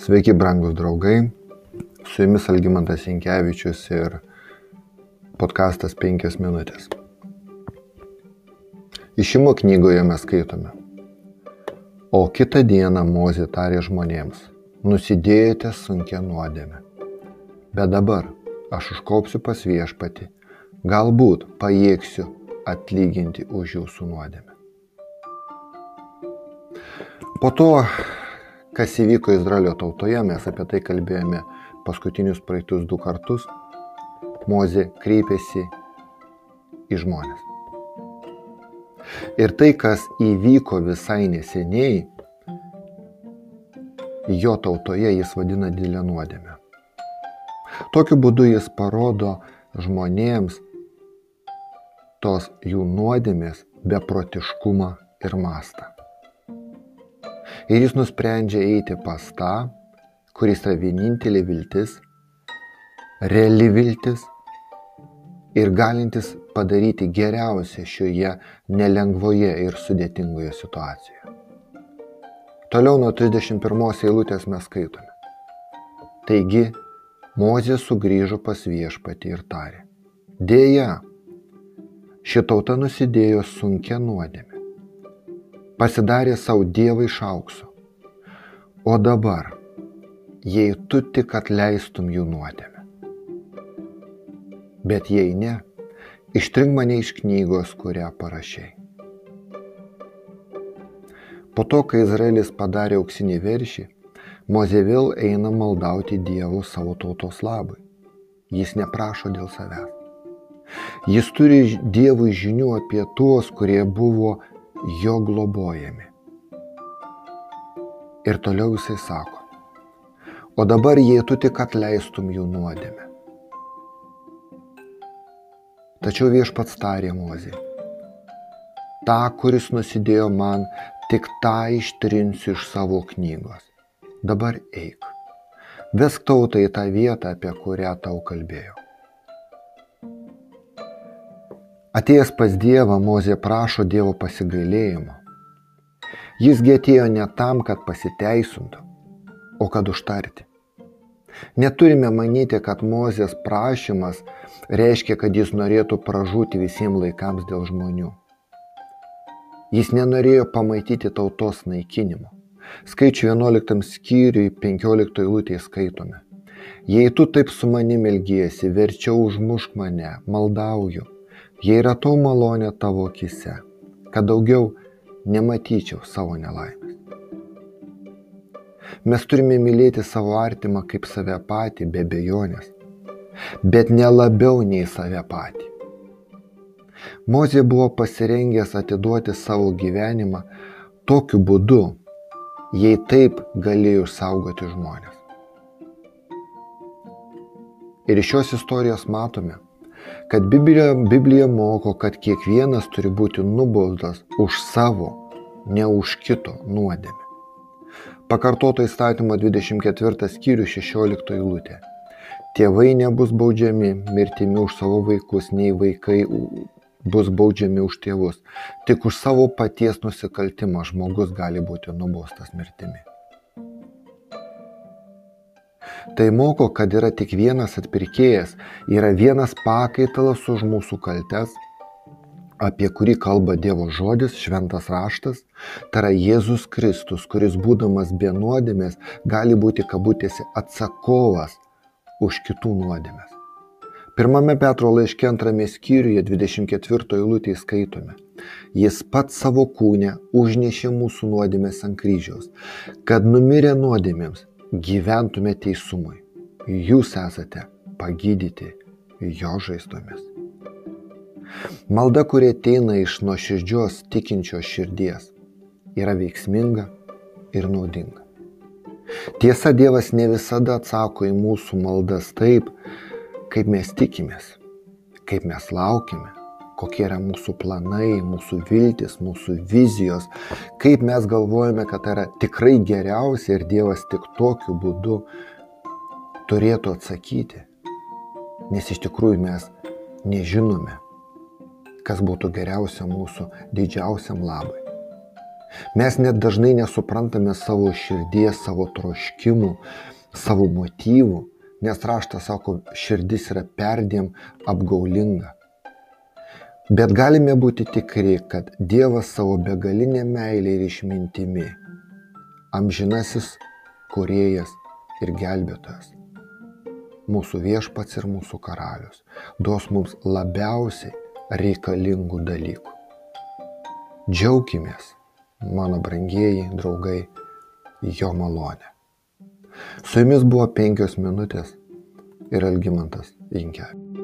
Sveiki, brangus draugai. Su jumis Algymantas Inkevičius ir podkastas 5 minutės. Išimo knygoje mes skaitome. O kitą dieną Mozė tarė žmonėms, nusidėjote sunkia nuodėme. Bet dabar aš užkopsiu pas viešpati, galbūt pajėgsiu atlyginti už jūsų nuodėmę. Po to Kas įvyko Izraelio tautoje, mes apie tai kalbėjome paskutinius praeitus du kartus. Mozė kreipėsi į žmonės. Ir tai, kas įvyko visai neseniai, jo tautoje jis vadina didelę nuodėmę. Tokiu būdu jis parodo žmonėms tos jų nuodėmės beprotiškumą ir mastą. Ir jis nusprendžia eiti pas tą, kuris yra vienintelė viltis, reali viltis ir galintis padaryti geriausia šioje nelengvoje ir sudėtingoje situacijoje. Toliau nuo 31 eilutės mes skaitome. Taigi, Mozė sugrįžo pas viešpatį ir tarė. Deja, ši tauta nusidėjo sunkia nuodėmė pasidarė savo dievą iš aukso. O dabar, jei tu tik atleistum jų nuodėmę. Bet jei ne, ištrink mane iš knygos, kurią parašiai. Po to, kai Izraelis padarė auksinį veršį, Mozė vėl eina maldauti Dievo savo tautos labui. Jis neprašo dėl savęs. Jis turi Dievui žinių apie tuos, kurie buvo jo globojami. Ir toliau jisai sako, o dabar jei tu tik atleistum jų nuodėmę. Tačiau viešpats tarė Mozė, tą, kuris nusidėjo man, tik tą ištrinsiu iš savo knygos. Dabar eik, vesk tautą į tą vietą, apie kurią tau kalbėjau. Atėjęs pas Dievą, Mozė prašo Dievo pasigailėjimo. Jisgi atėjo ne tam, kad pasiteisintų, o kad užtarti. Neturime manyti, kad Mozės prašymas reiškia, kad jis norėtų pražūti visiems laikams dėl žmonių. Jis nenorėjo pamatyti tautos naikinimo. Skaičių 11 skyriui 15 eilutėje skaitome. Jei tu taip su manimi elgiesi, verčiau užmušk mane, maldauju jei yra tau malonė tavo akise, kad daugiau nematyčiau savo nelaimės. Mes turime mylėti savo artimą kaip save patį be bejonės, bet ne labiau nei save patį. Mozė buvo pasirengęs atiduoti savo gyvenimą tokiu būdu, jei taip galėjo išsaugoti žmonės. Ir iš šios istorijos matome, kad Biblija, Biblija moko, kad kiekvienas turi būti nubaustas už savo, ne už kito nuodėmę. Pakartoto įstatymo 24 skyrių 16 eilutė. Tėvai nebus baudžiami mirtimi už savo vaikus, nei vaikai bus baudžiami už tėvus. Tik už savo paties nusikaltimą žmogus gali būti nubaustas mirtimi. Tai moko, kad yra tik vienas atpirkėjas, yra vienas pakaitalas už mūsų kaltes, apie kurį kalba Dievo žodis, šventas raštas, tai yra Jėzus Kristus, kuris būdamas be nuodėmės gali būti kabutėse atsakovas už kitų nuodėmės. Pirmame Petro laiške antrame skyriuje 24 eilutėje skaitome. Jis pats savo kūnę užnešė mūsų nuodėmės ant kryžiaus, kad numirė nuodėmėms gyventume teisumui. Jūs esate pagydyti jo žaizdomis. Malda, kuri ateina iš nuoširdžios tikinčios širdies, yra veiksminga ir naudinga. Tiesa, Dievas ne visada atsako į mūsų maldas taip, kaip mes tikimės, kaip mes laukime, kokie yra mūsų planai, mūsų viltis, mūsų vizijos, kaip mes galvojame, kad tai yra tikrai geriausia ir Dievas tik tokiu būdu turėtų atsakyti. Nes iš tikrųjų mes nežinome, kas būtų geriausia mūsų didžiausiam labai. Mes net dažnai nesuprantame savo širdies, savo troškimų, savo motyvų, nes raštas sako, širdis yra perdėm apgaulinga. Bet galime būti tikri, kad Dievas savo begalinę meilę ir išmintimi, amžinasis kuriejas ir gelbėtojas, mūsų viešpats ir mūsų karalius, duos mums labiausiai reikalingų dalykų. Džiaukimės, mano brangieji draugai, jo malonė. Su jumis buvo penkios minutės ir Algymantas Inkevičius.